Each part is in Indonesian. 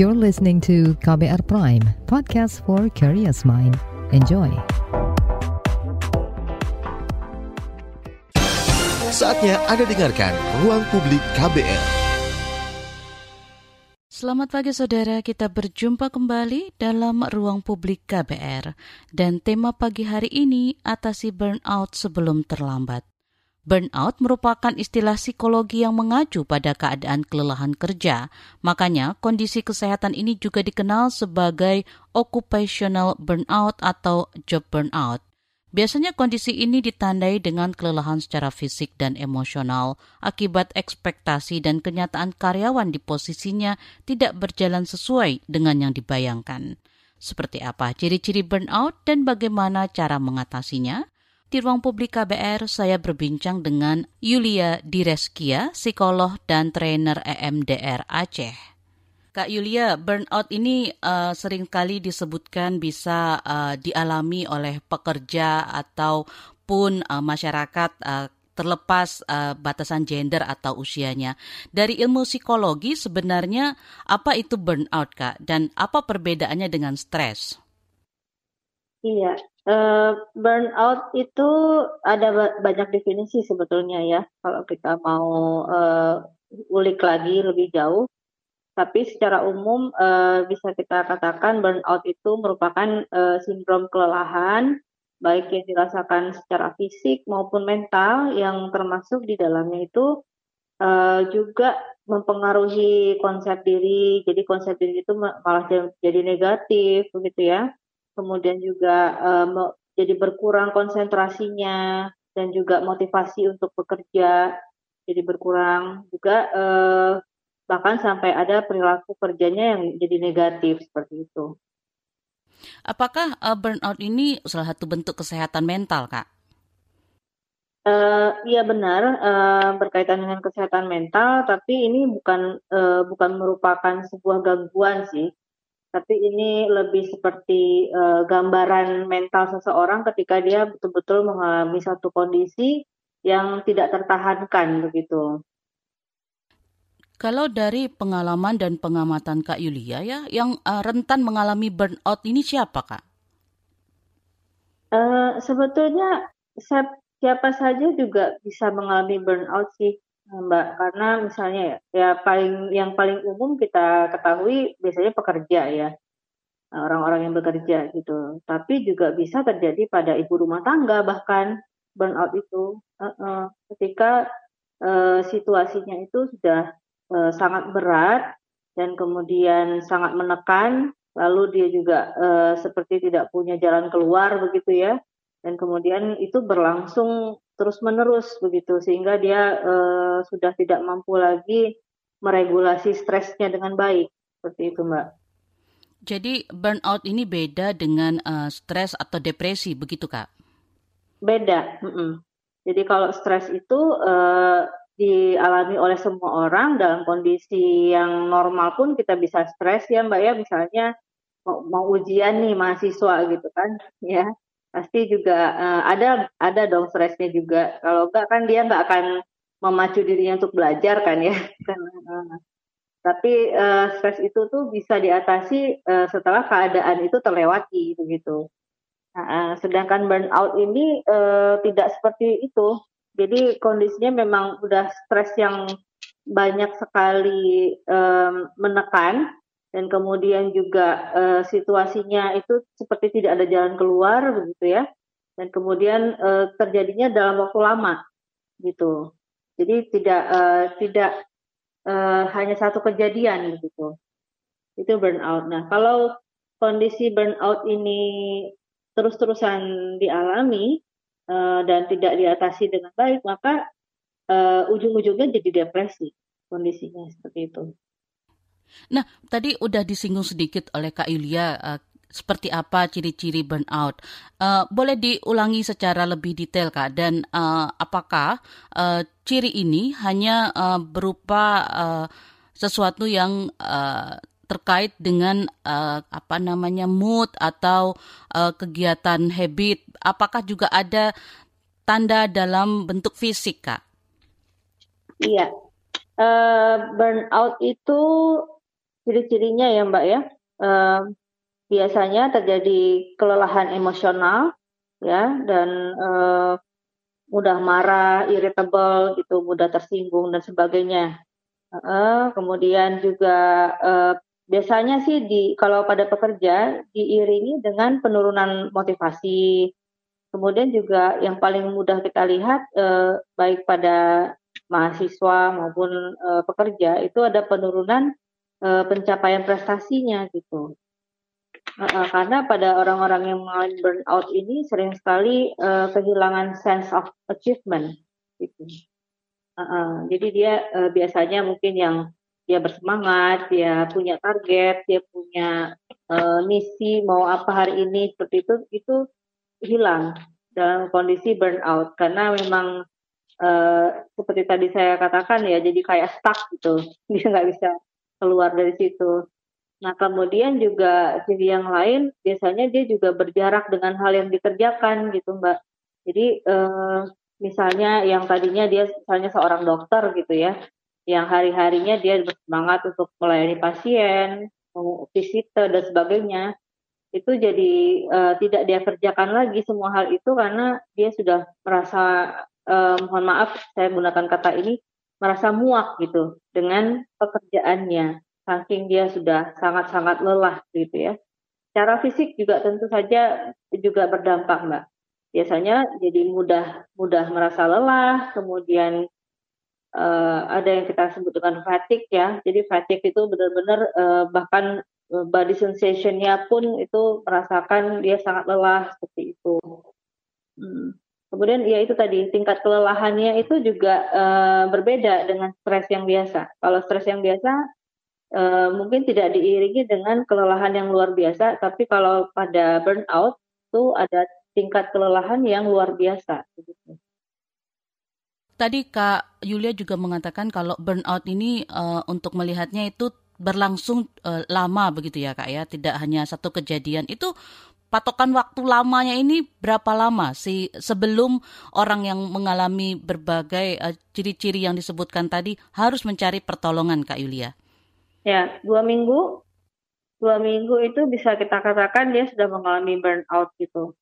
You're listening to KBR Prime, podcast for curious mind. Enjoy. Saatnya Anda dengarkan Ruang Publik KBR. Selamat pagi saudara, kita berjumpa kembali dalam Ruang Publik KBR. Dan tema pagi hari ini atasi burnout sebelum terlambat. Burnout merupakan istilah psikologi yang mengacu pada keadaan kelelahan kerja. Makanya, kondisi kesehatan ini juga dikenal sebagai occupational burnout atau job burnout. Biasanya kondisi ini ditandai dengan kelelahan secara fisik dan emosional akibat ekspektasi dan kenyataan karyawan di posisinya tidak berjalan sesuai dengan yang dibayangkan. Seperti apa ciri-ciri burnout dan bagaimana cara mengatasinya? Di ruang publik KBR, saya berbincang dengan Yulia Direskia, psikolog dan trainer EMDR Aceh. Kak Yulia, burnout ini uh, sering kali disebutkan bisa uh, dialami oleh pekerja ataupun uh, masyarakat uh, terlepas uh, batasan gender atau usianya. Dari ilmu psikologi sebenarnya apa itu burnout Kak dan apa perbedaannya dengan stres? Iya, uh, burnout itu ada banyak definisi sebetulnya ya, kalau kita mau uh, ulik lagi lebih jauh. Tapi secara umum uh, bisa kita katakan burnout itu merupakan uh, sindrom kelelahan, baik yang dirasakan secara fisik maupun mental, yang termasuk di dalamnya itu uh, juga mempengaruhi konsep diri. Jadi konsep diri itu malah jadi negatif, begitu ya kemudian juga uh, jadi berkurang konsentrasinya dan juga motivasi untuk bekerja jadi berkurang juga uh, bahkan sampai ada perilaku kerjanya yang jadi negatif seperti itu. Apakah uh, burnout ini salah satu bentuk kesehatan mental, kak? Uh, iya benar uh, berkaitan dengan kesehatan mental, tapi ini bukan uh, bukan merupakan sebuah gangguan sih, tapi ini lebih seperti uh, gambaran mental seseorang ketika dia betul-betul mengalami satu kondisi yang tidak tertahankan begitu. Kalau dari pengalaman dan pengamatan Kak Yulia ya, yang uh, rentan mengalami burnout ini siapa Kak? Uh, sebetulnya siapa saja juga bisa mengalami burnout sih. Mbak, karena misalnya ya, ya paling yang paling umum kita ketahui biasanya pekerja ya, orang-orang yang bekerja gitu. Tapi juga bisa terjadi pada ibu rumah tangga bahkan burnout itu. Uh, uh, ketika uh, situasinya itu sudah uh, sangat berat dan kemudian sangat menekan, lalu dia juga uh, seperti tidak punya jalan keluar begitu ya, dan kemudian itu berlangsung terus-menerus begitu sehingga dia uh, sudah tidak mampu lagi meregulasi stresnya dengan baik seperti itu Mbak. Jadi burnout ini beda dengan uh, stres atau depresi begitu Kak? Beda. Mm -mm. Jadi kalau stres itu uh, dialami oleh semua orang dalam kondisi yang normal pun kita bisa stres ya Mbak ya misalnya mau, mau ujian nih mahasiswa gitu kan ya pasti juga uh, ada ada dong stresnya juga. Kalau enggak kan dia nggak akan memacu dirinya untuk belajar kan ya. Uh, tapi uh, stres itu tuh bisa diatasi uh, setelah keadaan itu terlewati begitu. Nah, sedangkan burnout ini uh, tidak seperti itu. Jadi kondisinya memang udah stres yang banyak sekali um, menekan dan kemudian juga uh, situasinya itu seperti tidak ada jalan keluar begitu ya. Dan kemudian uh, terjadinya dalam waktu lama gitu. Jadi tidak uh, tidak uh, hanya satu kejadian gitu. Itu burnout. Nah kalau kondisi burnout ini terus-terusan dialami uh, dan tidak diatasi dengan baik maka uh, ujung-ujungnya jadi depresi kondisinya seperti itu. Nah, tadi udah disinggung sedikit oleh Kak Yulia uh, seperti apa ciri-ciri burnout. Uh, boleh diulangi secara lebih detail Kak dan uh, apakah uh, ciri ini hanya uh, berupa uh, sesuatu yang uh, terkait dengan uh, apa namanya mood atau uh, kegiatan habit? Apakah juga ada tanda dalam bentuk fisik Kak? Iya. Uh, burnout itu ciri-cirinya ya Mbak ya, biasanya terjadi kelelahan emosional ya dan uh, mudah marah, irritable gitu, mudah tersinggung dan sebagainya. Kemudian juga uh, biasanya sih di kalau pada pekerja diiringi dengan penurunan motivasi. Kemudian juga yang paling mudah kita lihat uh, baik pada mahasiswa maupun uh, pekerja itu ada penurunan uh, pencapaian prestasinya gitu. Karena pada orang-orang yang mengalami burnout ini sering sekali uh, kehilangan sense of achievement gitu. Uh, jadi dia uh, biasanya mungkin yang dia bersemangat, dia punya target, dia punya uh, misi mau apa hari ini seperti itu itu hilang dalam kondisi burnout karena memang uh, seperti tadi saya katakan ya jadi kayak stuck gitu dia nggak bisa keluar dari situ Nah, kemudian juga ciri yang lain biasanya dia juga berjarak dengan hal yang dikerjakan gitu, Mbak. Jadi eh, misalnya yang tadinya dia misalnya seorang dokter gitu ya, yang hari-harinya dia bersemangat untuk melayani pasien, visitor dan sebagainya, itu jadi uh, tidak dia kerjakan lagi semua hal itu karena dia sudah merasa uh, mohon maaf saya menggunakan kata ini merasa muak gitu dengan pekerjaannya saking dia sudah sangat-sangat lelah gitu ya. Cara fisik juga tentu saja juga berdampak, Mbak. Biasanya jadi mudah mudah merasa lelah, kemudian uh, ada yang kita sebut dengan fatigue ya. Jadi fatigue itu benar-benar uh, bahkan eh, body sensation-nya pun itu merasakan dia sangat lelah seperti itu. Hmm. Kemudian ya itu tadi tingkat kelelahannya itu juga uh, berbeda dengan stres yang biasa. Kalau stres yang biasa uh, mungkin tidak diiringi dengan kelelahan yang luar biasa, tapi kalau pada burnout itu ada tingkat kelelahan yang luar biasa. Tadi Kak Yulia juga mengatakan kalau burnout ini uh, untuk melihatnya itu berlangsung uh, lama begitu ya Kak ya, tidak hanya satu kejadian. Itu patokan waktu lamanya ini berapa lama sih sebelum orang yang mengalami berbagai ciri-ciri uh, yang disebutkan tadi harus mencari pertolongan Kak Yulia? Ya, dua minggu, dua minggu itu bisa kita katakan dia sudah mengalami burnout gitu.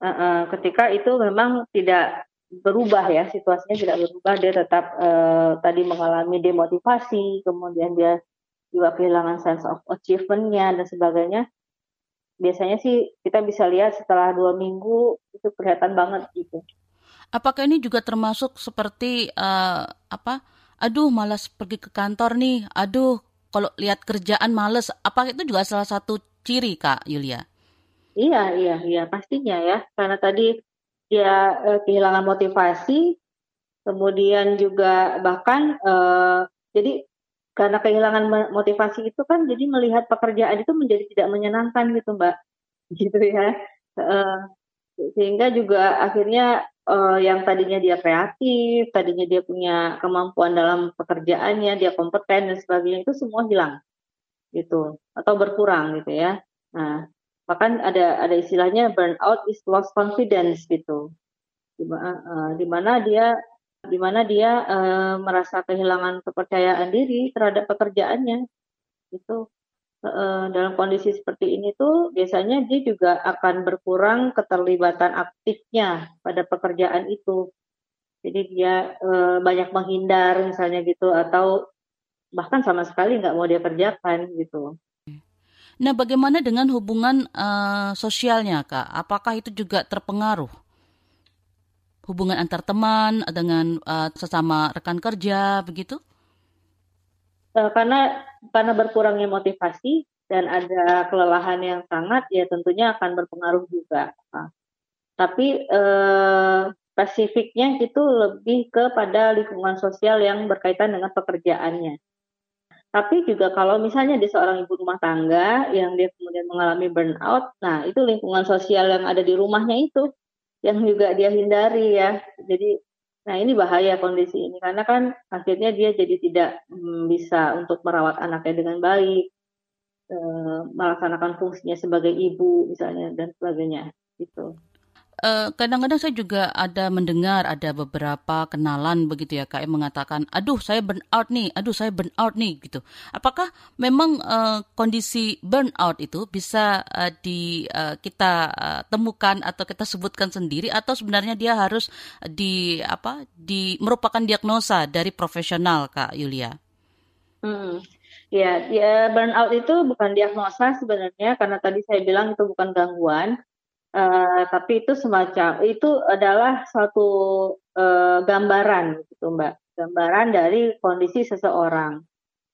Uh, uh, ketika itu memang tidak berubah ya situasinya tidak berubah dia tetap uh, tadi mengalami demotivasi kemudian dia juga kehilangan sense of achievementnya dan sebagainya biasanya sih kita bisa lihat setelah dua minggu itu kelihatan banget gitu. Apakah ini juga termasuk seperti uh, apa? Aduh, malas pergi ke kantor nih. Aduh, kalau lihat kerjaan males, apa itu juga salah satu ciri Kak Yulia? Iya, iya, iya, pastinya ya. Karena tadi dia eh, kehilangan motivasi, kemudian juga bahkan eh, jadi karena kehilangan motivasi itu kan jadi melihat pekerjaan itu menjadi tidak menyenangkan gitu Mbak, gitu ya. Eh, sehingga juga akhirnya uh, yang tadinya dia kreatif, tadinya dia punya kemampuan dalam pekerjaannya, dia kompeten dan sebagainya itu semua hilang gitu atau berkurang gitu ya. Nah, bahkan ada ada istilahnya burnout is lost confidence gitu. Di, di mana dia di mana dia uh, merasa kehilangan kepercayaan diri terhadap pekerjaannya. Itu dalam kondisi seperti ini tuh biasanya dia juga akan berkurang keterlibatan aktifnya pada pekerjaan itu. Jadi dia uh, banyak menghindar misalnya gitu atau bahkan sama sekali nggak mau dia kerjakan gitu. Nah, bagaimana dengan hubungan uh, sosialnya, Kak? Apakah itu juga terpengaruh? Hubungan antar teman dengan uh, sesama rekan kerja, begitu? uh, karena karena berkurangnya motivasi dan ada kelelahan yang sangat ya tentunya akan berpengaruh juga. Nah, tapi uh, spesifiknya itu lebih kepada lingkungan sosial yang berkaitan dengan pekerjaannya. Tapi juga kalau misalnya di seorang ibu rumah tangga yang dia kemudian mengalami burnout, nah itu lingkungan sosial yang ada di rumahnya itu yang juga dia hindari ya. Jadi Nah ini bahaya kondisi ini karena kan akhirnya dia jadi tidak hmm, bisa untuk merawat anaknya dengan baik, e, melaksanakan fungsinya sebagai ibu misalnya dan sebagainya gitu. Eh, kadang-kadang saya juga ada mendengar ada beberapa kenalan begitu ya kak yang mengatakan, aduh saya burn out nih, aduh saya burn out nih gitu. Apakah memang uh, kondisi burn out itu bisa uh, di uh, kita uh, temukan atau kita sebutkan sendiri atau sebenarnya dia harus di apa di merupakan diagnosa dari profesional kak Yulia? Hmm. Ya, ya burnout itu bukan diagnosa sebenarnya karena tadi saya bilang itu bukan gangguan, Uh, tapi itu semacam itu adalah suatu uh, gambaran gitu Mbak, gambaran dari kondisi seseorang.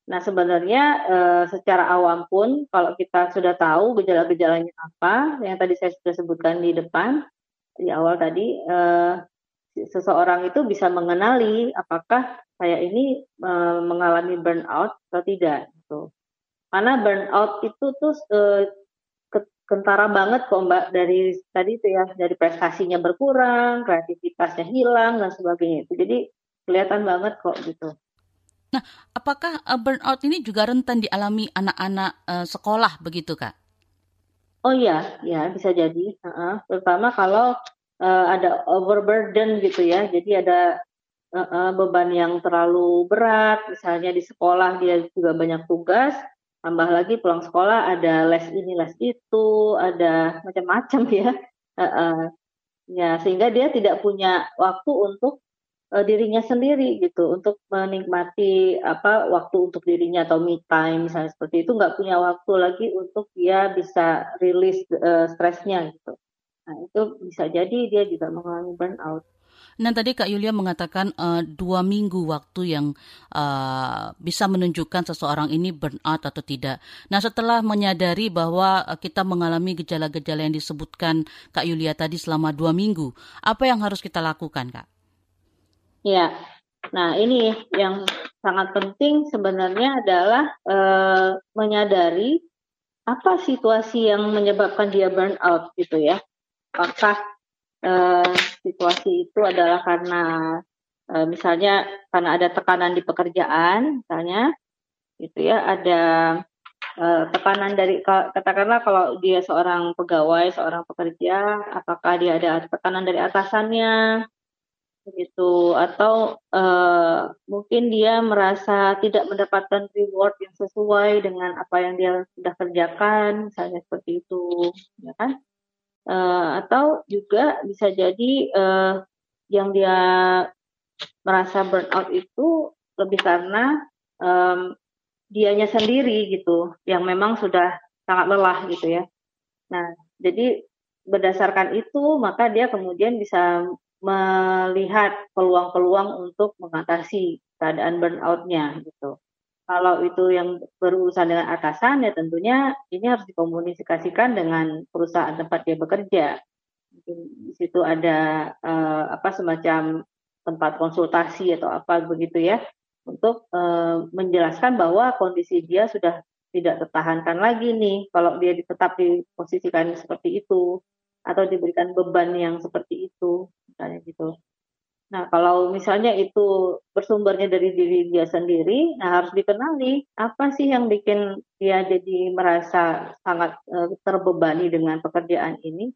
Nah sebenarnya uh, secara awam pun kalau kita sudah tahu gejala-gejalanya apa, yang tadi saya sudah sebutkan di depan di awal tadi, uh, seseorang itu bisa mengenali apakah saya ini uh, mengalami burnout atau tidak. Gitu. Karena burnout itu tuh uh, kentara banget kok Mbak dari tadi itu ya dari prestasinya berkurang, kreativitasnya hilang dan sebagainya itu. Jadi kelihatan banget kok gitu. Nah, apakah uh, burnout ini juga rentan dialami anak-anak uh, sekolah begitu kak? Oh iya, ya bisa jadi. Uh-uh. Terutama kalau uh, ada overburden gitu ya. Jadi ada uh-uh, beban yang terlalu berat. Misalnya di sekolah dia juga banyak tugas tambah lagi pulang sekolah ada les ini les itu ada macam-macam ya. Ya sehingga dia tidak punya waktu untuk uh, dirinya sendiri gitu untuk menikmati apa waktu untuk dirinya atau me time misalnya seperti itu nggak punya waktu lagi untuk dia bisa rilis uh, stresnya gitu. Nah itu bisa jadi dia juga mengalami burnout Nah tadi Kak Yulia mengatakan uh, dua minggu waktu yang uh, bisa menunjukkan seseorang ini burnout atau tidak. Nah setelah menyadari bahwa uh, kita mengalami gejala-gejala yang disebutkan Kak Yulia tadi selama dua minggu, apa yang harus kita lakukan Kak? Ya, nah ini yang sangat penting sebenarnya adalah uh, menyadari apa situasi yang menyebabkan dia burnout gitu ya. Apakah uh, situasi itu adalah karena uh, misalnya karena ada tekanan di pekerjaan, misalnya, gitu ya, ada uh, tekanan dari katakanlah kalau dia seorang pegawai, seorang pekerja, apakah dia ada tekanan dari atasannya, begitu, atau uh, mungkin dia merasa tidak mendapatkan reward yang sesuai dengan apa yang dia sudah kerjakan, misalnya seperti itu, ya kan? Uh, atau juga bisa jadi uh, yang dia merasa burnout itu lebih karena um, dianya sendiri gitu yang memang sudah sangat lelah gitu ya. Nah, jadi berdasarkan itu maka dia kemudian bisa melihat peluang-peluang untuk mengatasi keadaan burnoutnya gitu. Kalau itu yang berurusan dengan atasan ya tentunya ini harus dikomunikasikan dengan perusahaan tempat dia bekerja. Mungkin di situ ada uh, apa semacam tempat konsultasi atau apa begitu ya untuk uh, menjelaskan bahwa kondisi dia sudah tidak tertahankan lagi nih kalau dia tetap diposisikan seperti itu atau diberikan beban yang seperti itu misalnya gitu. Nah, kalau misalnya itu bersumbernya dari diri dia sendiri, nah harus dikenali apa sih yang bikin dia jadi merasa sangat uh, terbebani dengan pekerjaan ini.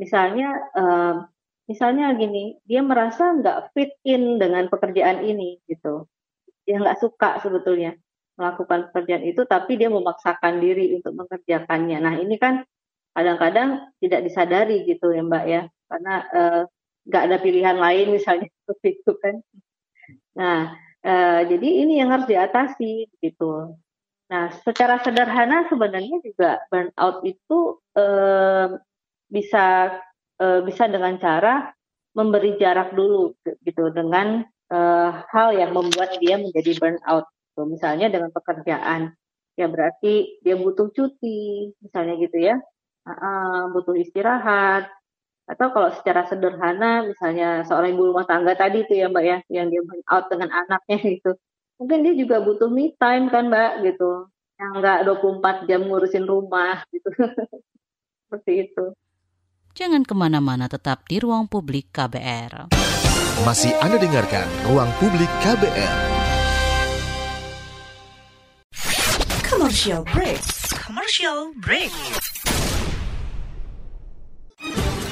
Misalnya, uh, misalnya gini, dia merasa nggak fit in dengan pekerjaan ini gitu. Dia nggak suka sebetulnya melakukan pekerjaan itu, tapi dia memaksakan diri untuk mengerjakannya. Nah, ini kan kadang-kadang tidak disadari gitu ya Mbak ya, karena uh, nggak ada pilihan lain misalnya seperti itu kan. Nah, uh, jadi ini yang harus diatasi gitu. Nah, secara sederhana sebenarnya juga burnout itu uh, bisa uh, bisa dengan cara memberi jarak dulu gitu dengan uh, hal yang membuat dia menjadi burnout. So, misalnya dengan pekerjaan, ya berarti dia butuh cuti, misalnya gitu ya, uh, butuh istirahat, atau kalau secara sederhana misalnya seorang ibu rumah tangga tadi itu ya mbak ya yang dia burn out dengan anaknya gitu mungkin dia juga butuh me time kan mbak gitu yang enggak 24 jam ngurusin rumah gitu seperti itu Jangan ke mana-mana tetap di ruang publik KBR. Masih Anda dengarkan ruang publik KBR. Commercial break. Commercial break.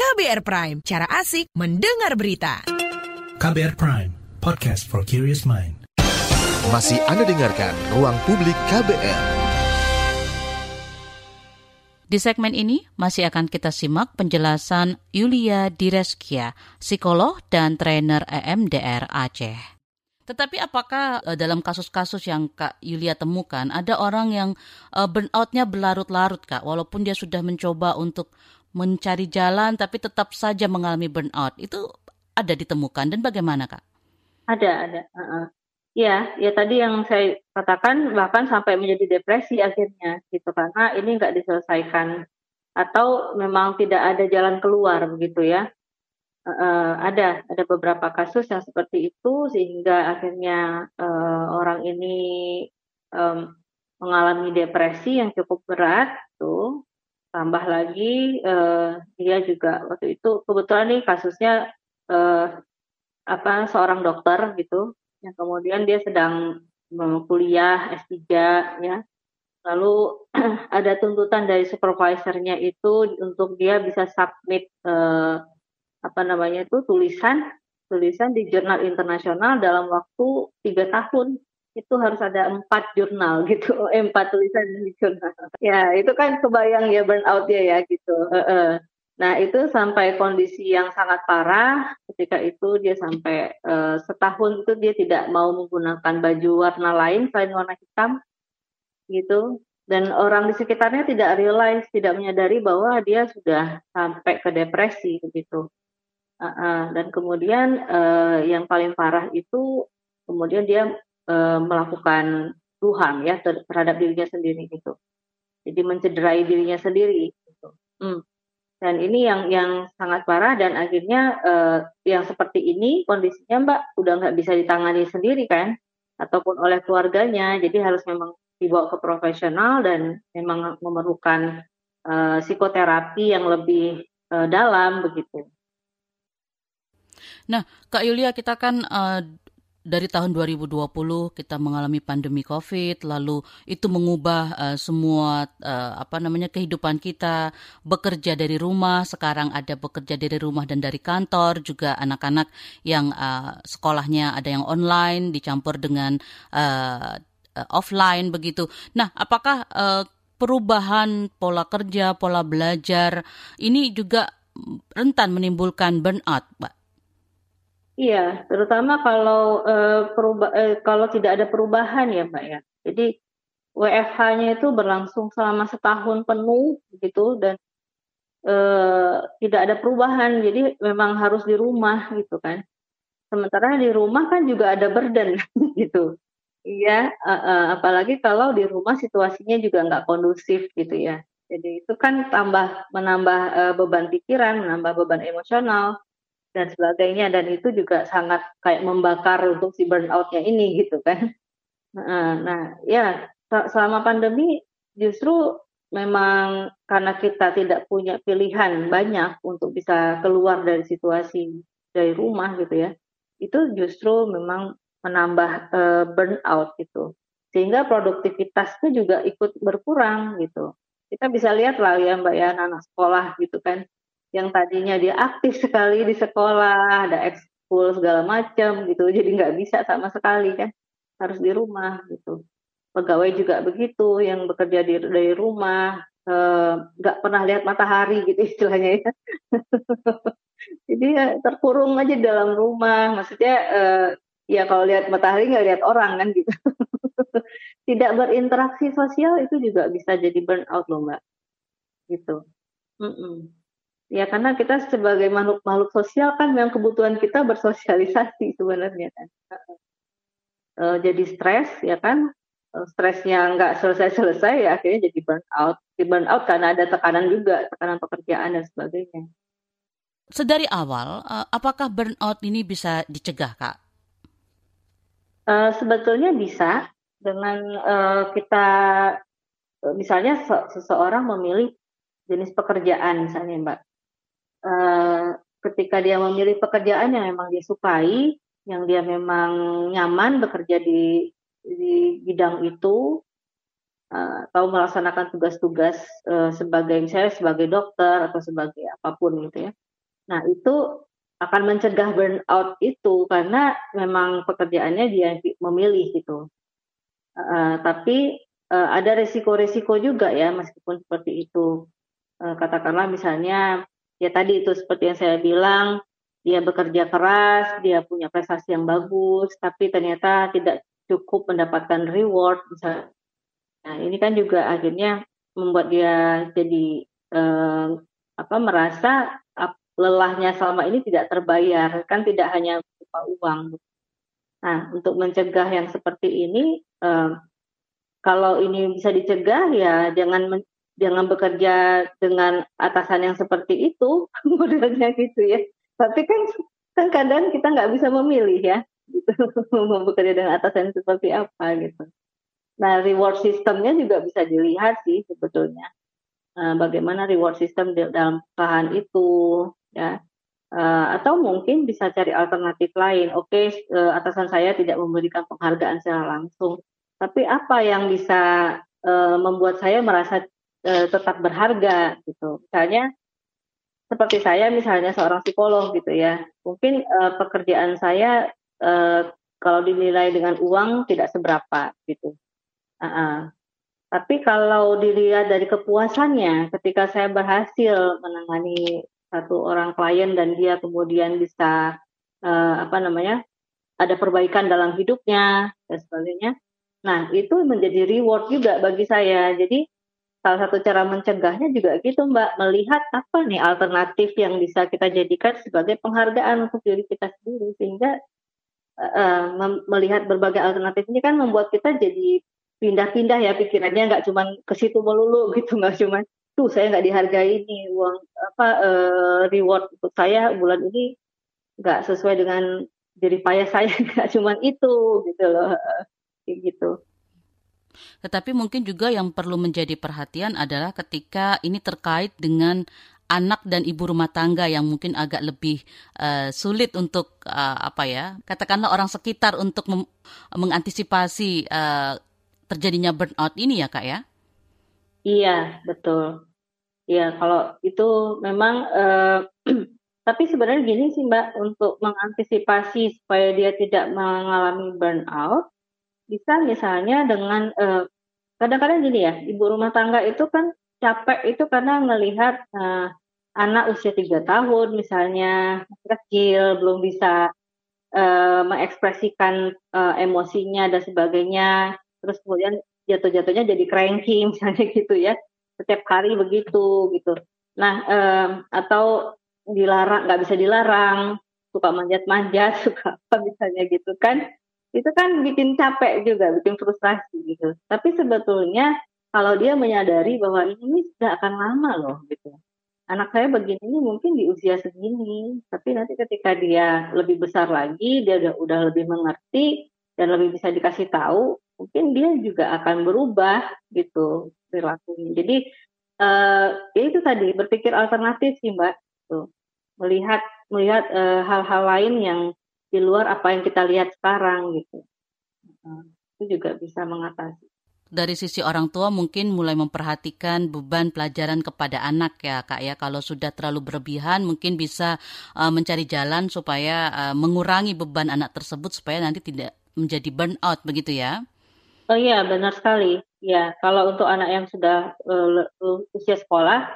KBR Prime, cara asik mendengar berita. KBR Prime, podcast for curious mind. Masih Anda dengarkan Ruang Publik KBR. Di segmen ini masih akan kita simak penjelasan Yulia Direskia, psikolog dan trainer EMDR Aceh. Tetapi apakah uh, dalam kasus-kasus yang Kak Yulia temukan ada orang yang uh, burnout-nya berlarut-larut Kak walaupun dia sudah mencoba untuk mencari jalan tapi tetap saja mengalami burnout. Itu ada ditemukan dan bagaimana Kak? Ada, ada. Uh -uh. Ya, ya tadi yang saya katakan bahkan sampai menjadi depresi akhirnya gitu karena ini nggak diselesaikan atau memang tidak ada jalan keluar begitu ya. Uh, ada ada beberapa kasus yang seperti itu sehingga akhirnya uh, orang ini um, mengalami depresi yang cukup berat tuh tambah lagi uh, dia juga waktu itu kebetulan nih kasusnya uh, apa seorang dokter gitu yang kemudian dia sedang kuliah S3 ya. Lalu ada tuntutan dari supervisornya itu untuk dia bisa submit eh, apa namanya itu tulisan tulisan di jurnal internasional dalam waktu tiga tahun itu harus ada empat jurnal gitu empat tulisan di jurnal ya itu kan kebayang ya burnout dia ya gitu Nah, itu sampai kondisi yang sangat parah. Ketika itu dia sampai uh, setahun itu dia tidak mau menggunakan baju warna lain selain warna hitam, gitu. Dan orang di sekitarnya tidak realize, tidak menyadari bahwa dia sudah sampai ke depresi, begitu. Uh, uh, dan kemudian uh, yang paling parah itu kemudian dia uh, melakukan tuhan ya terhadap dirinya sendiri gitu. Jadi mencederai dirinya sendiri. Gitu. Hmm. Dan ini yang yang sangat parah dan akhirnya uh, yang seperti ini kondisinya Mbak udah nggak bisa ditangani sendiri kan, ataupun oleh keluarganya. Jadi harus memang dibawa ke profesional dan memang memerlukan uh, psikoterapi yang lebih dalam begitu. Nah, Kak Yulia, kita kan uh, dari tahun 2020 kita mengalami pandemi Covid, lalu itu mengubah uh, semua uh, apa namanya kehidupan kita, bekerja dari rumah, sekarang ada bekerja dari rumah dan dari kantor, juga anak-anak yang uh, sekolahnya ada yang online dicampur dengan uh, offline begitu. Nah, apakah uh, perubahan pola kerja, pola belajar ini juga rentan menimbulkan burnout, Mbak? Iya, terutama kalau uh, peruba- uh, kalau tidak ada perubahan ya, Mbak ya. Jadi WFH-nya itu berlangsung selama setahun penuh gitu dan uh, tidak ada perubahan. Jadi memang harus di rumah gitu kan. Sementara di rumah kan juga ada burden gitu. Iya, apalagi kalau di rumah situasinya juga nggak kondusif gitu ya. Jadi itu kan tambah menambah beban pikiran, menambah beban emosional dan sebagainya dan itu juga sangat kayak membakar untuk si burnoutnya ini gitu kan. Nah, ya selama pandemi justru memang karena kita tidak punya pilihan banyak untuk bisa keluar dari situasi dari rumah gitu ya, itu justru memang menambah uh, burnout gitu. Sehingga produktivitasnya juga ikut berkurang gitu. Kita bisa lihat lah ya Mbak ya anak sekolah gitu kan yang tadinya dia aktif sekali di sekolah, ada ekskul segala macam gitu, jadi nggak bisa sama sekali kan, harus di rumah gitu. Pegawai juga begitu, yang bekerja di, dari rumah, eh, nggak eh, pernah lihat matahari gitu istilahnya ya. Jadi ya terkurung aja dalam rumah. Maksudnya uh, ya kalau lihat matahari nggak lihat orang kan gitu. Tidak berinteraksi sosial itu juga bisa jadi burnout loh mbak. Gitu. Mm -mm. Ya karena kita sebagai makhluk makhluk sosial kan yang kebutuhan kita bersosialisasi sebenarnya kan. Uh, jadi stres ya kan, uh, stresnya nggak selesai-selesai ya akhirnya jadi burnout. Di burnout karena ada tekanan juga, tekanan pekerjaan dan sebagainya. Sedari awal, uh, apakah burnout ini bisa dicegah kak? Uh, sebetulnya bisa dengan uh, kita misalnya seseorang memilih jenis pekerjaan misalnya mbak Eh, ketika dia memilih pekerjaan yang memang dia sukai, yang dia memang nyaman bekerja di di bidang itu uh, atau melaksanakan tugas-tugas uh, sebagai misalnya sebagai dokter atau sebagai apa pun gitu ya. Nah itu akan mencegah burnout itu karena memang pekerjaannya dia memilih gitu. Uh, tapi uh, ada resiko-resiko juga ya meskipun seperti itu. Uh, katakanlah misalnya ya tadi itu seperti yang saya bilang dia bekerja keras, dia punya prestasi yang bagus, tapi ternyata tidak cukup mendapatkan reward. Nah, ini kan juga akhirnya membuat dia jadi eh, apa merasa lelahnya selama ini tidak terbayar, kan tidak hanya berupa uang. Nah, untuk mencegah yang seperti ini eh, kalau ini bisa dicegah ya jangan jangan bekerja dengan atasan yang seperti itu modelnya gitu ya. Tapi kan kan kadang kita nggak bisa memilih ya gitu. Mau bekerja dengan atasan seperti apa gitu. Nah reward sistemnya juga bisa dilihat sih sebetulnya. Uh, bagaimana reward system dalam perusahaan itu ya. Uh, atau mungkin bisa cari alternatif lain. Oke uh, atasan saya tidak memberikan penghargaan secara langsung. Tapi apa yang bisa membuat saya merasa uh, tetap berharga gitu. Misalnya seperti saya misalnya seorang psikolog gitu ya. Mungkin uh, pekerjaan saya uh, kalau dinilai dengan uang tidak seberapa gitu. Uh -uh. Tapi kalau dilihat dari kepuasannya ketika saya berhasil menangani satu orang klien dan dia kemudian bisa uh, apa namanya ada perbaikan dalam hidupnya dan sebagainya. Nah, itu menjadi reward juga bagi saya. Jadi salah satu cara mencegahnya juga gitu Mbak, melihat apa nih alternatif yang bisa kita jadikan sebagai penghargaan untuk diri kita sendiri. Sehingga uh, melihat berbagai alternatif ini kan membuat kita jadi pindah-pindah ya pikirannya. Nggak cuma ke situ melulu gitu nggak cuma tuh saya nggak dihargai ini uang apa uh, reward untuk saya bulan ini. Nggak sesuai dengan jadi payah saya nggak cuma itu gitu loh gitu. Tetapi mungkin juga yang perlu menjadi perhatian adalah ketika ini terkait dengan anak dan ibu rumah tangga yang mungkin agak lebih uh, sulit untuk uh, apa ya katakanlah orang sekitar untuk mengantisipasi uh, terjadinya burnout ini ya kak ya? Iya betul. Ya kalau itu memang uh, tapi sebenarnya gini sih mbak untuk mengantisipasi supaya dia tidak mengalami burnout bisa misalnya dengan kadang kadang-kadang gini ya, ibu rumah tangga itu kan capek itu karena melihat uh, anak usia tiga tahun misalnya kecil belum bisa uh, mengekspresikan uh, emosinya dan sebagainya, terus kemudian jatuh-jatuhnya jadi cranky misalnya gitu ya, setiap hari begitu gitu. Nah atau dilarang nggak bisa dilarang, suka manjat-manjat, suka apa misalnya gitu kan itu kan bikin capek juga, bikin frustrasi gitu. Tapi sebetulnya kalau dia menyadari bahwa ini sudah akan lama loh gitu. Anak saya begini ini mungkin di usia segini, tapi nanti ketika dia lebih besar lagi, dia udah udah lebih mengerti dan lebih bisa dikasih tahu, mungkin dia juga akan berubah gitu perilakunya. Jadi uh, ya itu tadi berpikir alternatif sih mbak, tuh melihat melihat eh, hal-hal uh, lain yang di luar apa yang kita lihat sekarang gitu. itu juga bisa mengatasi. Dari sisi orang tua mungkin mulai memperhatikan beban pelajaran kepada anak ya kak ya. Kalau sudah terlalu berlebihan mungkin bisa uh, mencari jalan supaya uh, mengurangi beban anak tersebut supaya nanti tidak menjadi burnout begitu ya. Oh iya benar sekali. Ya kalau untuk anak yang sudah uh, usia sekolah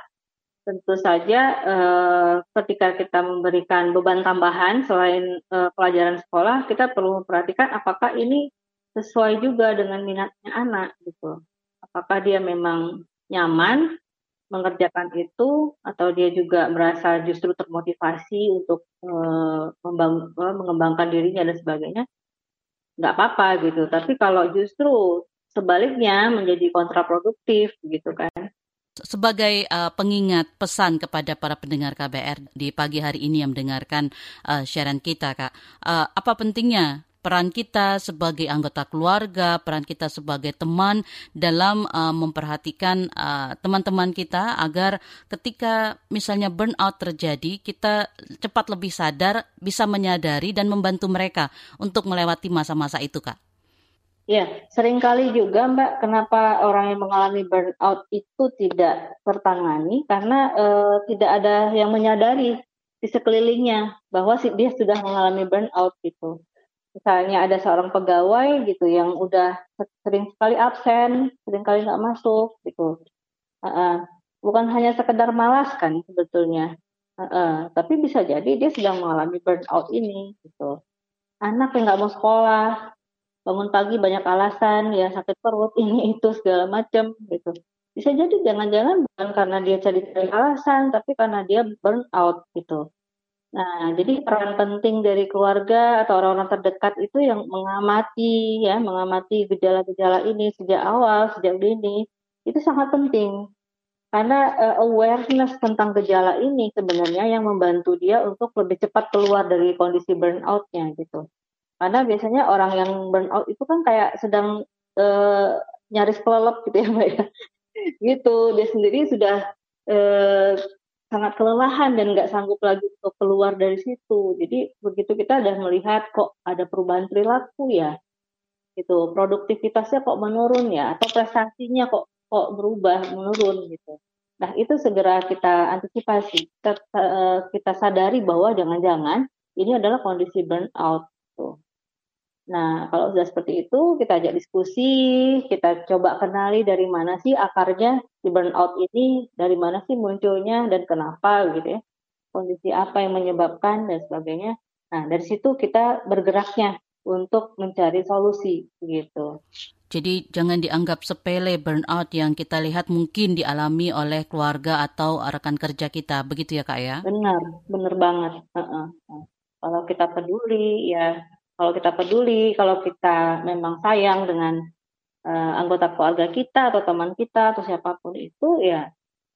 tentu saja eh, ketika kita memberikan beban tambahan selain eh, pelajaran sekolah, kita perlu perhatikan apakah ini sesuai juga dengan minatnya anak gitu. Apakah dia memang nyaman mengerjakan itu atau dia juga merasa justru termotivasi untuk eh, mengembangkan dirinya dan sebagainya? Nggak apa-apa gitu. Tapi kalau justru sebaliknya menjadi kontraproduktif gitu kan sebagai uh, pengingat pesan kepada para pendengar KBR di pagi hari ini yang mendengarkan uh, siaran kita, Kak, uh, apa pentingnya peran kita sebagai anggota keluarga, peran kita sebagai teman dalam uh, memperhatikan teman-teman uh, kita agar ketika misalnya burnout terjadi, kita cepat lebih sadar, bisa menyadari dan membantu mereka untuk melewati masa-masa itu, Kak. Ya, sering kali juga Mbak, kenapa orang yang mengalami burnout itu tidak tertangani karena uh, tidak ada yang menyadari di sekelilingnya bahwa dia sudah mengalami burnout gitu. Misalnya ada seorang pegawai gitu yang udah sering sekali absen, sering kali nggak masuk gitu. Uh -uh. Bukan hanya sekedar malas kan sebetulnya, uh -uh. tapi bisa jadi dia sedang mengalami burnout ini gitu. Anak yang nggak mau sekolah, bangun pagi banyak alasan ya sakit perut ini itu segala macam gitu. Bisa jadi jangan-jangan bukan karena dia cari-cari alasan tapi karena dia burn out gitu. Nah jadi peran penting dari keluarga atau orang-orang terdekat itu yang mengamati ya mengamati gejala-gejala ini sejak awal sejak dini itu sangat penting. Karena uh, awareness tentang gejala ini sebenarnya yang membantu dia untuk lebih cepat keluar dari kondisi burnout-nya gitu. Karena biasanya orang yang burnout itu kan kayak sedang uh, nyaris kelelep gitu ya Mbak ya. gitu, dia sendiri sudah uh, sangat kelelahan dan nggak sanggup lagi untuk keluar dari situ. Jadi begitu kita udah melihat kok ada perubahan perilaku ya, gitu, produktivitasnya kok menurun ya, atau prestasinya kok kok berubah menurun gitu. Nah itu segera kita antisipasi, kita, uh, kita sadari bahwa jangan-jangan ini adalah kondisi burnout. Tuh. Nah, kalau sudah seperti itu, kita ajak diskusi, kita coba kenali dari mana sih akarnya di burnout ini, dari mana sih munculnya dan kenapa gitu ya. Kondisi apa yang menyebabkan dan sebagainya. Nah, dari situ kita bergeraknya untuk mencari solusi gitu. Jadi jangan dianggap sepele burnout yang kita lihat mungkin dialami oleh keluarga atau rekan kerja kita, begitu ya kak ya? Benar, benar banget. Uh -uh. Kalau kita peduli ya kalau kita peduli, kalau kita memang sayang dengan uh, anggota keluarga kita atau teman kita atau siapa pun itu ya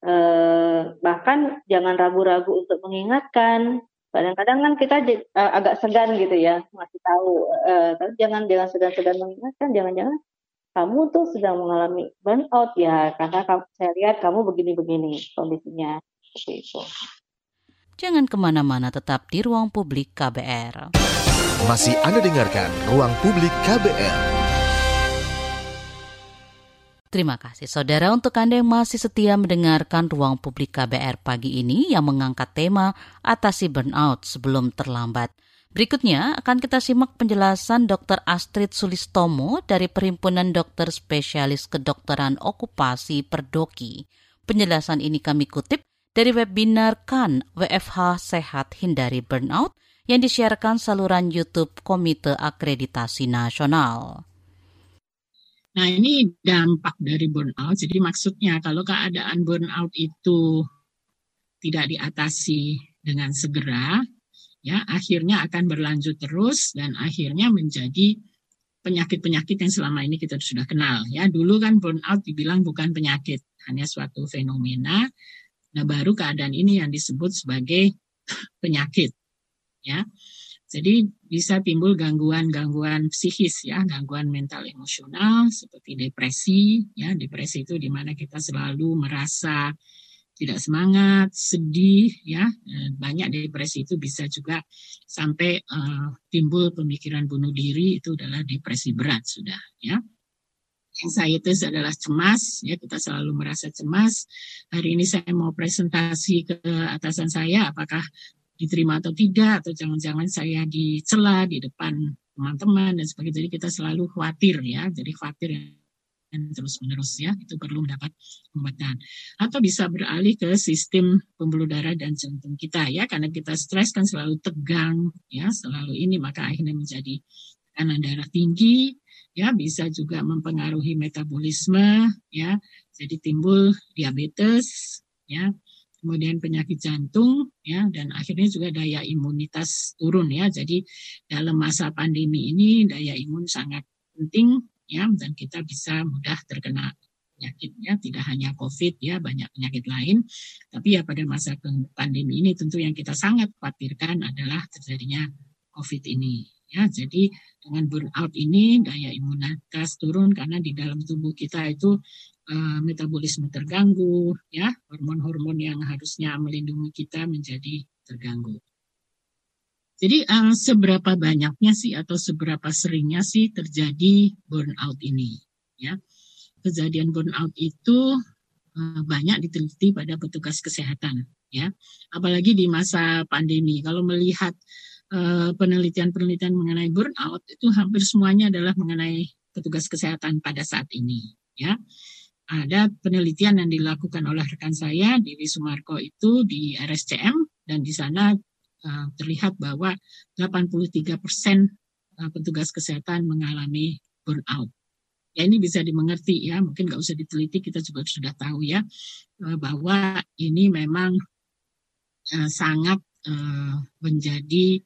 uh, bahkan jangan ragu-ragu untuk mengingatkan. Kadang-kadang kan kita uh, agak segan gitu ya masih tahu, uh, tapi jangan jangan segan-segan mengingatkan, jangan-jangan kamu tuh sedang mengalami burnout ya karena kamu, saya lihat kamu begini-begini kondisinya seperti itu. Jangan ke mana-mana tetap di ruang publik KBR. Masih Anda dengarkan Ruang Publik KBR. Terima kasih saudara untuk Anda yang masih setia mendengarkan Ruang Publik KBR pagi ini yang mengangkat tema atasi burnout sebelum terlambat. Berikutnya akan kita simak penjelasan Dr. Astrid Sulistomo dari Perhimpunan Dokter Spesialis Kedokteran Okupasi Perdoki. Penjelasan ini kami kutip dari webinar KAN WFH Sehat Hindari Burnout yang disiarkan saluran YouTube Komite Akreditasi Nasional. Nah ini dampak dari burnout. Jadi maksudnya kalau keadaan burnout itu tidak diatasi dengan segera, ya akhirnya akan berlanjut terus dan akhirnya menjadi penyakit-penyakit yang selama ini kita sudah kenal. Ya dulu kan burnout dibilang bukan penyakit, hanya suatu fenomena. Nah baru keadaan ini yang disebut sebagai penyakit ya. Jadi bisa timbul gangguan-gangguan psikis ya, gangguan mental emosional seperti depresi ya. Depresi itu di mana kita selalu merasa tidak semangat, sedih ya. Banyak depresi itu bisa juga sampai uh, timbul pemikiran bunuh diri itu adalah depresi berat sudah ya anxiety adalah cemas, ya kita selalu merasa cemas. Hari ini saya mau presentasi ke atasan saya, apakah diterima atau tidak atau jangan-jangan saya dicela di depan teman-teman dan sebagainya. Jadi kita selalu khawatir ya. Jadi khawatir terus-menerus ya, itu perlu mendapat pengobatan. Atau bisa beralih ke sistem pembuluh darah dan jantung kita ya, karena kita stres kan selalu tegang ya, selalu ini maka akhirnya menjadi tekanan darah tinggi, ya bisa juga mempengaruhi metabolisme ya, jadi timbul diabetes ya, kemudian penyakit jantung ya dan akhirnya juga daya imunitas turun ya. Jadi dalam masa pandemi ini daya imun sangat penting ya dan kita bisa mudah terkena penyakitnya tidak hanya COVID ya banyak penyakit lain. Tapi ya pada masa pandemi ini tentu yang kita sangat khawatirkan adalah terjadinya COVID ini ya. Jadi dengan burnout ini daya imunitas turun karena di dalam tubuh kita itu uh, metabolisme terganggu ya hormon-hormon yang harusnya melindungi kita menjadi terganggu jadi uh, seberapa banyaknya sih atau seberapa seringnya sih terjadi burnout ini? Ya, kejadian burnout itu uh, banyak diteliti pada petugas kesehatan. Ya, apalagi di masa pandemi. Kalau melihat penelitian penelitian-penelitian mengenai burnout itu hampir semuanya adalah mengenai petugas kesehatan pada saat ini. Ya, ada penelitian yang dilakukan oleh rekan saya di Sumarko itu di RSCM dan di sana Eh, terlihat bahwa 83 persen eh, petugas kesehatan mengalami burnout. Ya ini bisa dimengerti ya, mungkin nggak usah diteliti, kita juga sudah tahu ya eh, bahwa ini memang sangat menjadi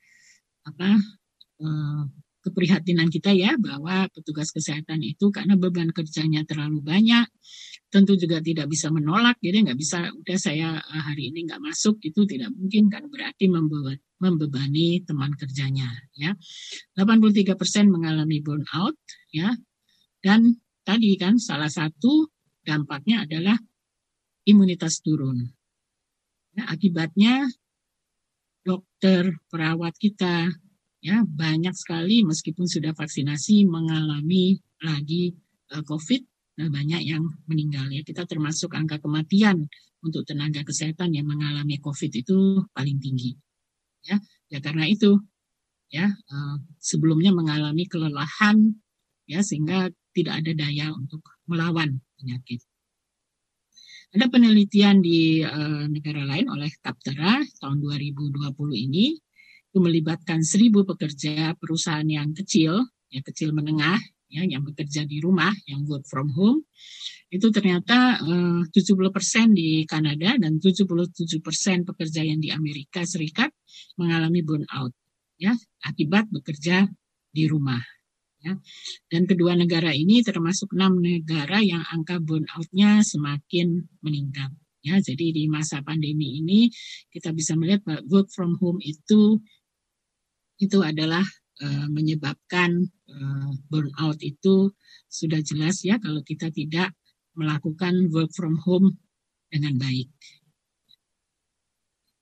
apa keprihatinan kita ya bahwa petugas kesehatan itu karena beban kerjanya terlalu banyak tentu juga tidak bisa menolak jadi nggak bisa udah saya eh, hari ini nggak masuk itu tidak mungkin kan berarti membebani teman kerjanya ya. 83% mengalami burnout ya. Dan tadi kan salah satu dampaknya adalah imunitas turun. Ya, akibatnya dokter perawat kita ya banyak sekali meskipun sudah vaksinasi mengalami lagi uh, COVID nah, banyak yang meninggal ya. Kita termasuk angka kematian untuk tenaga kesehatan yang mengalami COVID itu paling tinggi ya. Ya karena itu ya uh, sebelumnya mengalami kelelahan ya sehingga tidak ada daya untuk melawan penyakit. Ada penelitian di negara lain oleh Kaptera tahun 2020 ini itu melibatkan seribu pekerja perusahaan yang kecil, yang kecil menengah, ya, yang bekerja di rumah, yang work from home, itu ternyata eh, 70% di Kanada dan 77% pekerja yang di Amerika Serikat mengalami burnout, ya, akibat bekerja di rumah. Ya. Dan kedua negara ini termasuk enam negara yang angka burnout-nya semakin meningkat. Ya, jadi di masa pandemi ini kita bisa melihat bahwa work from home itu itu adalah uh, menyebabkan uh, burnout itu sudah jelas ya kalau kita tidak melakukan work from home dengan baik.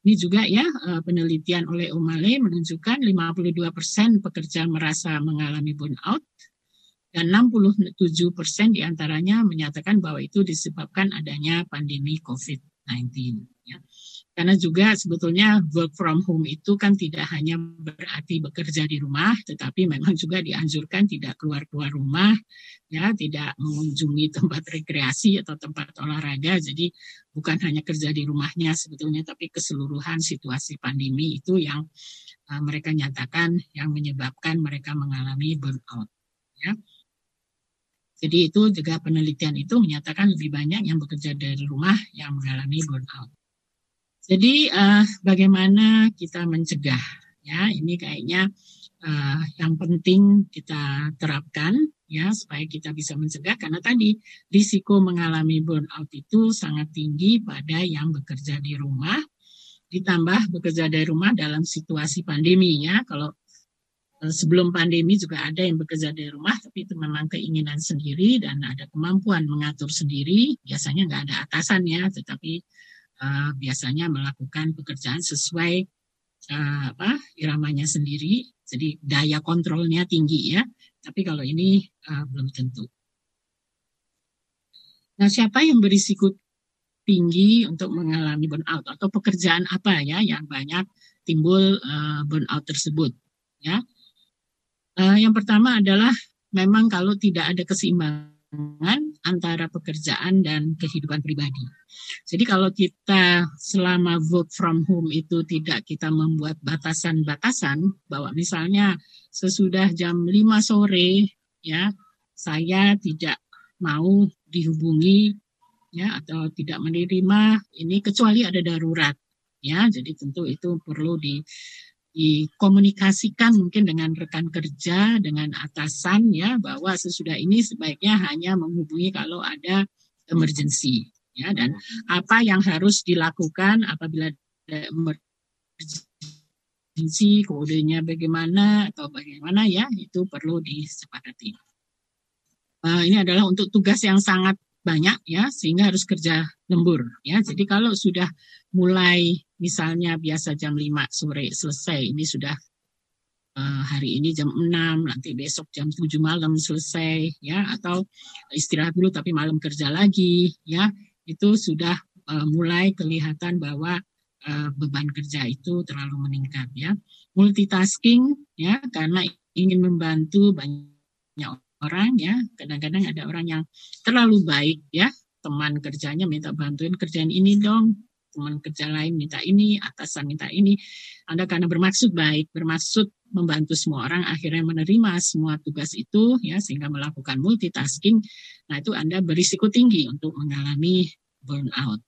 Ini juga ya uh, penelitian oleh Umale menunjukkan 52% pekerja merasa mengalami burnout dan 67% di antaranya menyatakan bahwa itu disebabkan adanya pandemi COVID-19. Ya. Karena juga sebetulnya work from home itu kan tidak hanya berarti bekerja di rumah, tetapi memang juga dianjurkan tidak keluar-keluar rumah, ya, tidak mengunjungi tempat rekreasi atau tempat olahraga. Jadi bukan hanya kerja di rumahnya sebetulnya, tapi keseluruhan situasi pandemi itu yang uh, mereka nyatakan yang menyebabkan mereka mengalami burnout. Ya. Jadi itu juga penelitian itu menyatakan lebih banyak yang bekerja dari rumah yang mengalami burnout. Jadi uh, bagaimana kita mencegah? Ya, ini kayaknya uh, yang penting kita terapkan ya supaya kita bisa mencegah. Karena tadi risiko mengalami burnout itu sangat tinggi pada yang bekerja di rumah. Ditambah bekerja dari rumah dalam situasi pandemi ya. Kalau eh, sebelum pandemi juga ada yang bekerja dari rumah tapi itu memang keinginan sendiri dan ada kemampuan mengatur sendiri. Biasanya nggak ada atasannya tetapi uh, biasanya melakukan pekerjaan sesuai uh, apa iramanya sendiri, jadi daya kontrolnya tinggi ya. Tapi kalau ini uh, belum tentu. Nah, siapa yang berisiko tinggi untuk mengalami burnout atau pekerjaan apa ya yang banyak timbul uh, burnout tersebut? Ya, uh, yang pertama adalah memang kalau tidak ada keseimbangan antara pekerjaan dan kehidupan pribadi. Jadi kalau kita selama work from home itu tidak kita membuat batasan-batasan bahwa misalnya sesudah jam 5 sore ya saya tidak mau dihubungi ya atau tidak menerima ini kecuali ada darurat ya jadi tentu itu perlu di dikomunikasikan mungkin dengan rekan kerja, dengan atasan ya bahwa sesudah ini sebaiknya hanya menghubungi kalau ada emergency ya dan apa yang harus dilakukan apabila ada emergency kodenya bagaimana atau bagaimana ya itu perlu disepakati. Uh, ini adalah untuk tugas yang sangat banyak ya sehingga harus kerja lembur ya. Jadi kalau sudah mulai misalnya biasa jam 5 sore selesai ini sudah uh, hari ini jam 6 nanti besok jam 7 malam selesai ya atau istirahat dulu tapi malam kerja lagi ya itu sudah uh, mulai kelihatan bahwa uh, beban kerja itu terlalu meningkat ya. Multitasking ya karena ingin membantu banyak orang ya. Kadang-kadang ada orang yang terlalu baik ya. Teman kerjanya minta bantuin kerjaan ini dong. Teman kerja lain minta ini atasan minta ini. Anda karena bermaksud baik bermaksud membantu semua orang akhirnya menerima semua tugas itu ya sehingga melakukan multitasking. Nah itu anda berisiko tinggi untuk mengalami burnout.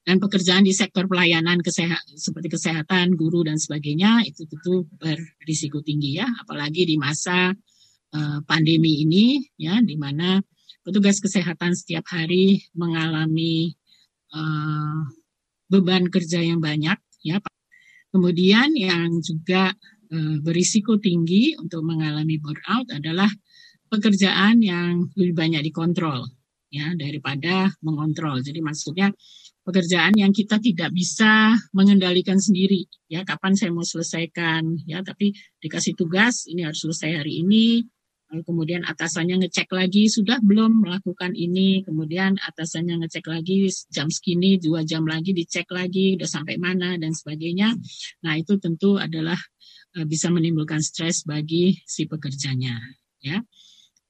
Dan pekerjaan di sektor pelayanan kesehatan seperti kesehatan guru dan sebagainya itu tentu berisiko tinggi ya. Apalagi di masa pandemi ini ya di mana petugas kesehatan setiap hari mengalami uh, beban kerja yang banyak ya. Kemudian yang juga uh, berisiko tinggi untuk mengalami burnout adalah pekerjaan yang lebih banyak dikontrol ya daripada mengontrol. Jadi maksudnya pekerjaan yang kita tidak bisa mengendalikan sendiri ya. Kapan saya mau selesaikan ya. Tapi dikasih tugas ini harus selesai hari ini kemudian atasannya ngecek lagi sudah belum melakukan ini, kemudian atasannya ngecek lagi jam segini dua jam lagi dicek lagi udah sampai mana dan sebagainya. Nah itu tentu adalah uh, bisa menimbulkan stres bagi si pekerjanya, ya.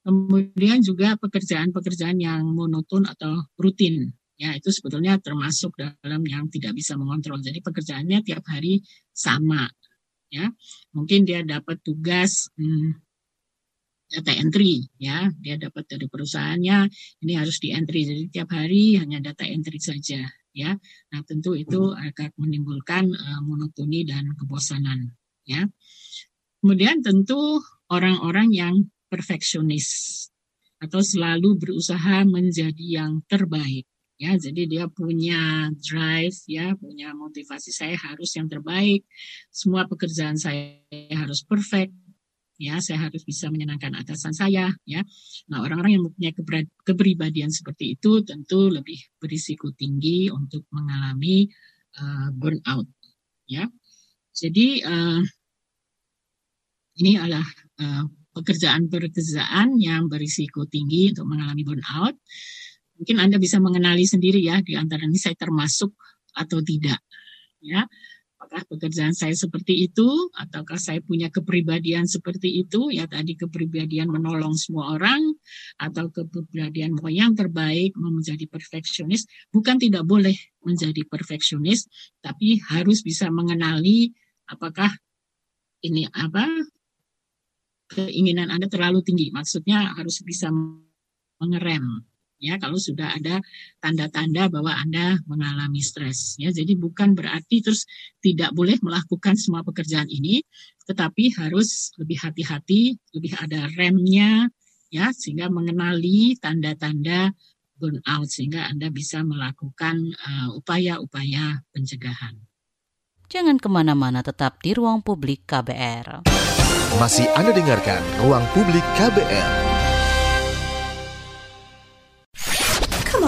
Kemudian juga pekerjaan-pekerjaan yang monoton atau rutin, ya itu sebetulnya termasuk dalam yang tidak bisa mengontrol. Jadi pekerjaannya tiap hari sama, ya. Mungkin dia dapat tugas hmm, data entry ya. Dia dapat dari perusahaannya. Ini harus di entry jadi tiap hari hanya data entry saja ya. Nah tentu itu akan menimbulkan uh, monotoni dan kebosanan ya. Kemudian tentu orang-orang yang perfeksionis atau selalu berusaha menjadi yang terbaik ya. Jadi dia punya drive ya punya motivasi saya harus yang terbaik. Semua pekerjaan saya harus perfect ya saya harus bisa menyenangkan atasan saya ya. Nah orang-orang yang mempunyai kepribadian seperti itu tentu lebih berisiko tinggi untuk mengalami uh, burnout ya. Jadi uh, ini adalah uh, pekerjaan-pekerjaan yang berisiko tinggi untuk mengalami burnout. Mungkin anda bisa mengenali sendiri ya di antara ini saya termasuk atau tidak ya apakah pekerjaan saya seperti itu? Ataukah saya punya kepribadian seperti itu? Ya tadi kepribadian menolong semua orang atau kepribadian mau yang terbaik mau menjadi perfeksionis. Bukan tidak boleh menjadi perfeksionis tapi harus bisa mengenali apakah ini apa keinginan Anda terlalu tinggi. Maksudnya harus bisa mengerem ya kalau sudah ada tanda-tanda bahwa Anda mengalami stres ya. Jadi bukan berarti terus tidak boleh melakukan semua pekerjaan ini, tetapi harus lebih hati-hati, lebih ada remnya ya sehingga mengenali tanda-tanda burnout sehingga Anda bisa melakukan uh, upaya-upaya uh, pencegahan. Jangan ke mana-mana tetap di ruang publik KBR. Masih Anda dengarkan Ruang Publik KBR.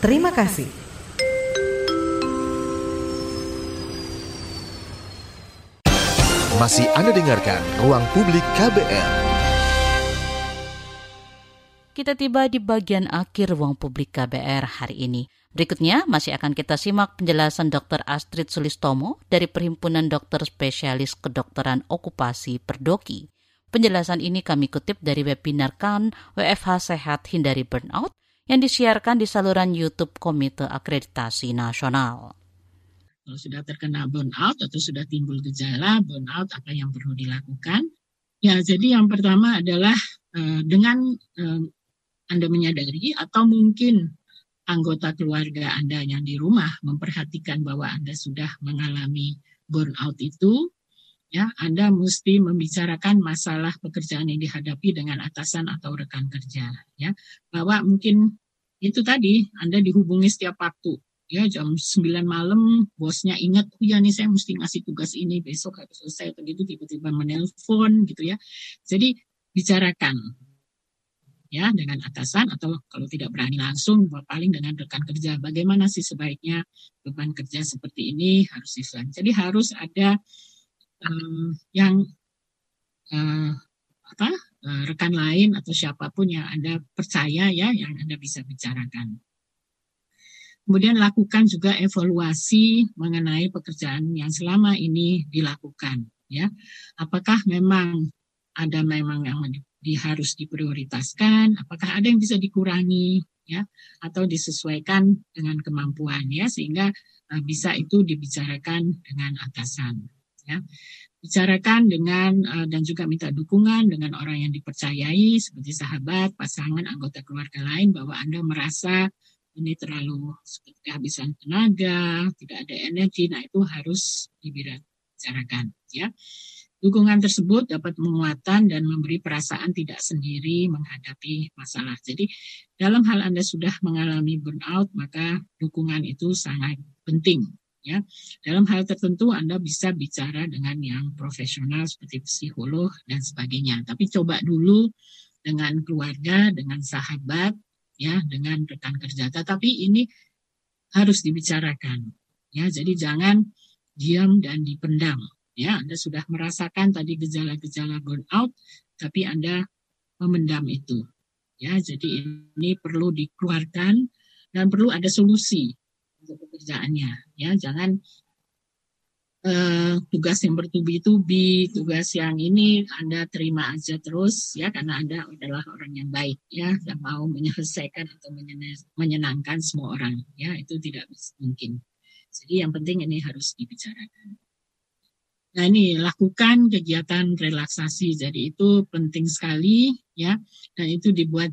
Terima kasih. Masih Anda dengarkan Ruang Publik KBR. Kita tiba di bagian akhir Ruang Publik KBR hari ini. Berikutnya masih akan kita simak penjelasan Dr. Astrid Sulistomo dari Perhimpunan Dokter Spesialis Kedokteran Okupasi Perdoki. Penjelasan ini kami kutip dari webinar KAN WFH Sehat Hindari Burnout yang disiarkan di saluran YouTube Komite Akreditasi Nasional. Kalau sudah terkena burnout atau sudah timbul gejala burnout, apa yang perlu dilakukan? Ya, jadi yang pertama adalah uh, dengan uh, Anda menyadari atau mungkin anggota keluarga Anda yang di rumah memperhatikan bahwa Anda sudah mengalami burnout itu, ya Anda mesti membicarakan masalah pekerjaan yang dihadapi dengan atasan atau rekan kerja, ya bahwa mungkin itu tadi Anda dihubungi setiap waktu, ya jam 9 malam bosnya ingat, oh ya nih saya mesti ngasih tugas ini besok harus selesai atau gitu tiba-tiba menelpon gitu ya, jadi bicarakan ya dengan atasan atau kalau tidak berani langsung paling dengan rekan kerja. Bagaimana sih sebaiknya beban kerja seperti ini harus diselesaikan? Jadi harus ada um, yang uh, apa rekan lain atau siapa pun yang anda percaya ya yang anda bisa bicarakan. Kemudian lakukan juga evaluasi mengenai pekerjaan yang selama ini dilakukan ya. Apakah memang ada memang yang di, harus diprioritaskan, apakah ada yang bisa dikurangi ya atau disesuaikan dengan kemampuan ya sehingga uh, bisa itu dibicarakan dengan atasan ya. Bicarakan dengan uh, dan juga minta dukungan dengan orang yang dipercayai seperti sahabat, pasangan, anggota keluarga lain bahwa Anda merasa ini terlalu seperti kehabisan tenaga, tidak ada energi, nah itu harus dibicarakan ya. Dukungan tersebut dapat menguatkan dan memberi perasaan tidak sendiri menghadapi masalah. Jadi dalam hal Anda sudah mengalami burnout, maka dukungan itu sangat penting. Ya, dalam hal tertentu Anda bisa bicara dengan yang profesional seperti psikolog dan sebagainya. Tapi coba dulu dengan keluarga, dengan sahabat, ya, dengan rekan kerja. Tetapi ini harus dibicarakan. Ya, jadi jangan diam dan dipendam Ya, Anda sudah merasakan tadi gejala-gejala burnout, tapi Anda memendam itu. Ya, jadi ini perlu dikeluarkan dan perlu ada solusi untuk pekerjaannya. Ya, jangan uh, tugas yang bertubi-tubi, tugas yang ini Anda terima aja terus ya karena Anda adalah orang yang baik ya yang mau menyelesaikan atau menyenangkan semua orang ya itu tidak mungkin. Jadi yang penting ini harus dibicarakan. Nah ini lakukan kegiatan relaksasi, jadi itu penting sekali ya, dan itu dibuat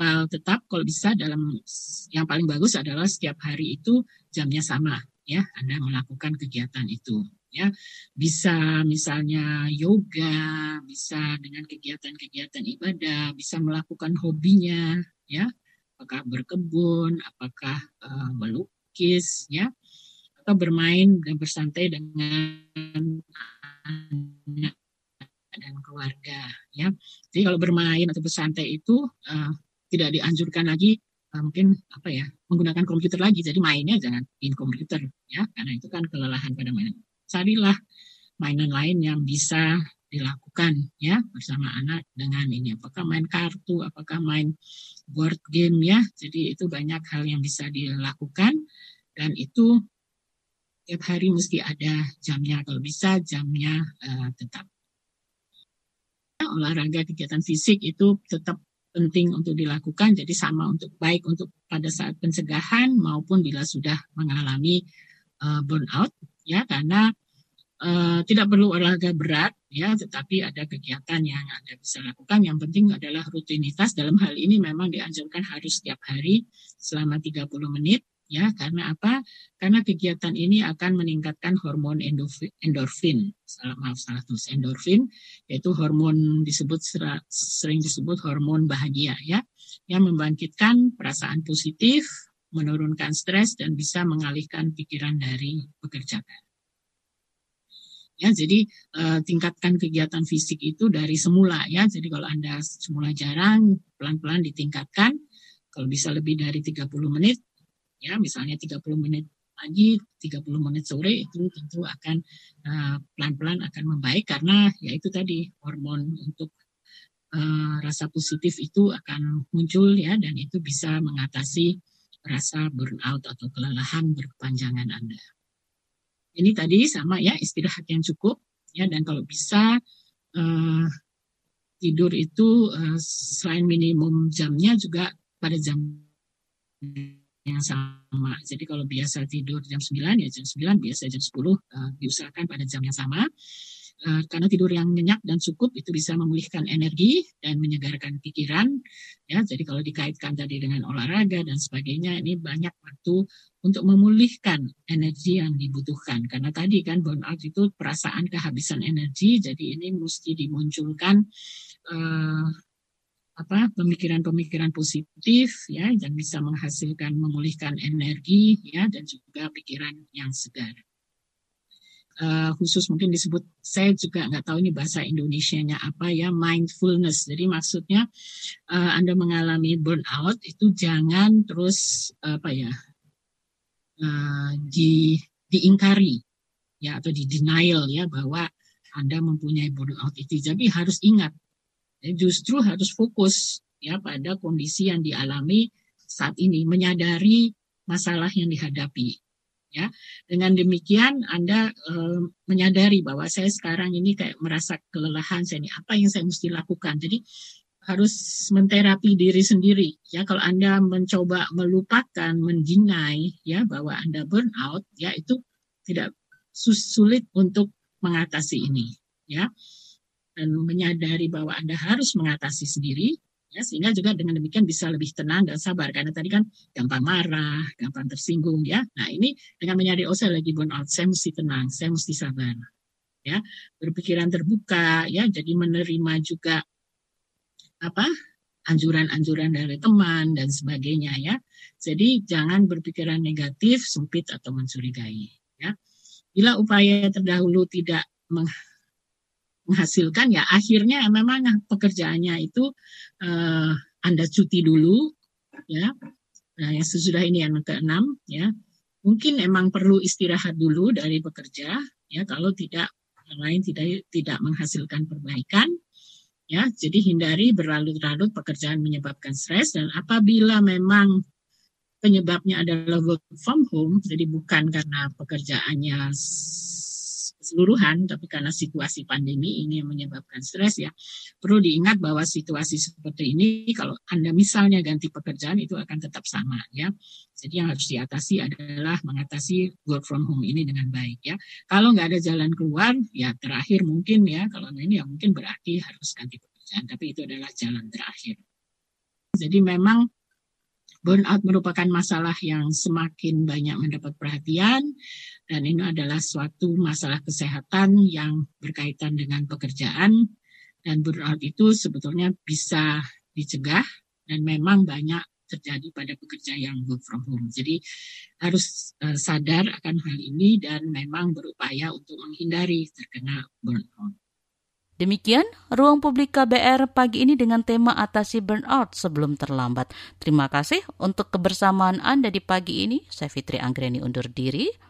jadwal tetap kalau bisa dalam yang paling bagus adalah setiap hari itu jamnya sama ya, Anda melakukan kegiatan itu ya, bisa misalnya yoga, bisa dengan kegiatan-kegiatan ibadah, bisa melakukan hobinya ya, apakah berkebun, apakah uh, melukis ya, atau bermain dan bersantai dengan anak dan keluarga ya. Jadi kalau bermain atau bersantai itu uh, tidak dianjurkan lagi uh, mungkin apa ya menggunakan komputer lagi. Jadi mainnya jangan in komputer ya karena itu kan kelelahan pada mainan. Carilah mainan lain yang bisa dilakukan ya bersama anak dengan ini apakah main kartu apakah main board game ya jadi itu banyak hal yang bisa dilakukan dan itu tiap hari mesti ada jamnya. Kalau bisa jamnya uh, tetap. Olahraga kegiatan fisik itu tetap penting untuk dilakukan. Jadi sama untuk baik untuk pada saat pencegahan maupun bila sudah mengalami uh, burnout ya karena uh, tidak perlu olahraga berat ya tetapi ada kegiatan yang Anda bisa lakukan yang penting adalah rutinitas dalam hal ini memang dianjurkan harus setiap hari selama 30 menit ya karena apa? Karena kegiatan ini akan meningkatkan hormon endorfin. Salah maaf salah tulis. Endorfin yaitu hormon disebut sering disebut hormon bahagia ya. Yang membangkitkan perasaan positif menurunkan stres dan bisa mengalihkan pikiran dari pekerjaan. Ya jadi uh, tingkatkan kegiatan fisik itu dari semula ya. Jadi kalau anda semula jarang pelan-pelan ditingkatkan. Kalau bisa lebih dari 30 menit, ya misalnya 30 menit pagi, 30 menit sore itu tentu akan uh, pelan-pelan akan membaik karena ya itu tadi hormon untuk uh, rasa positif itu akan muncul ya dan itu bisa mengatasi rasa burnout atau kelelahan berkepanjangan Anda. Ini tadi sama ya istirahat yang cukup ya dan kalau bisa uh, tidur itu uh, selain minimum jamnya juga pada jam yang sama. Jadi kalau biasa tidur jam 9 ya jam 9, biasa jam 10 uh, diusahakan pada jam yang sama. Uh, karena tidur yang nyenyak dan cukup itu bisa memulihkan energi dan menyegarkan pikiran. Ya, jadi kalau dikaitkan tadi dengan olahraga dan sebagainya, ini banyak waktu untuk memulihkan energi yang dibutuhkan. Karena tadi kan burnout itu perasaan kehabisan energi, jadi ini mesti dimunculkan uh, apa pemikiran-pemikiran positif ya dan bisa menghasilkan memulihkan energi ya dan juga pikiran yang segar uh, khusus mungkin disebut saya juga nggak tahu ini bahasa Indonesia-nya apa ya mindfulness. Jadi maksudnya uh, Anda mengalami burnout itu jangan terus apa ya uh, di diingkari ya atau di denial ya bahwa Anda mempunyai burnout itu. Jadi harus ingat justru harus fokus ya pada kondisi yang dialami saat ini menyadari masalah yang dihadapi ya. Dengan demikian anda e, menyadari bahwa saya sekarang ini kayak merasa kelelahan saya ini apa yang saya mesti lakukan? Jadi harus menterapi diri sendiri ya. Kalau anda mencoba melupakan mendinai ya bahwa anda burnout ya itu tidak sulit untuk mengatasi ini ya dan menyadari bahwa anda harus mengatasi sendiri ya sehingga juga dengan demikian bisa lebih tenang dan sabar karena tadi kan gampang marah, gampang tersinggung ya. Nah ini dengan menyadari oh saya lagi burn out, saya mesti tenang, saya mesti sabar, ya berpikiran terbuka ya, jadi menerima juga apa anjuran-anjuran dari teman dan sebagainya ya. Jadi jangan berpikiran negatif, sempit atau mencurigai ya. Bila upaya terdahulu tidak menghasilkan ya akhirnya memang pekerjaannya itu uh, Anda cuti dulu ya. Nah, yang sesudah ini yang keenam ya. Mungkin emang perlu istirahat dulu dari bekerja ya kalau tidak yang lain tidak tidak menghasilkan perbaikan ya. Jadi hindari berlarut-larut pekerjaan menyebabkan stres dan apabila memang penyebabnya adalah work from home jadi bukan karena pekerjaannya keseluruhan, tapi karena situasi pandemi ini yang menyebabkan stres ya, perlu diingat bahwa situasi seperti ini kalau Anda misalnya ganti pekerjaan itu akan tetap sama ya. Jadi yang harus diatasi adalah mengatasi work from home ini dengan baik ya. Kalau nggak ada jalan keluar, ya terakhir mungkin ya, kalau ini ya mungkin berarti harus ganti pekerjaan, tapi itu adalah jalan terakhir. Jadi memang Burnout merupakan masalah yang semakin banyak mendapat perhatian dan ini adalah suatu masalah kesehatan yang berkaitan dengan pekerjaan dan burnout itu sebetulnya bisa dicegah dan memang banyak terjadi pada pekerja yang work from home. Jadi harus uh, sadar akan hal ini dan memang berupaya untuk menghindari terkena burnout. Demikian ruang publik KBR pagi ini dengan tema atasi burnout sebelum terlambat. Terima kasih untuk kebersamaan Anda di pagi ini. Saya Fitri Anggreni undur diri.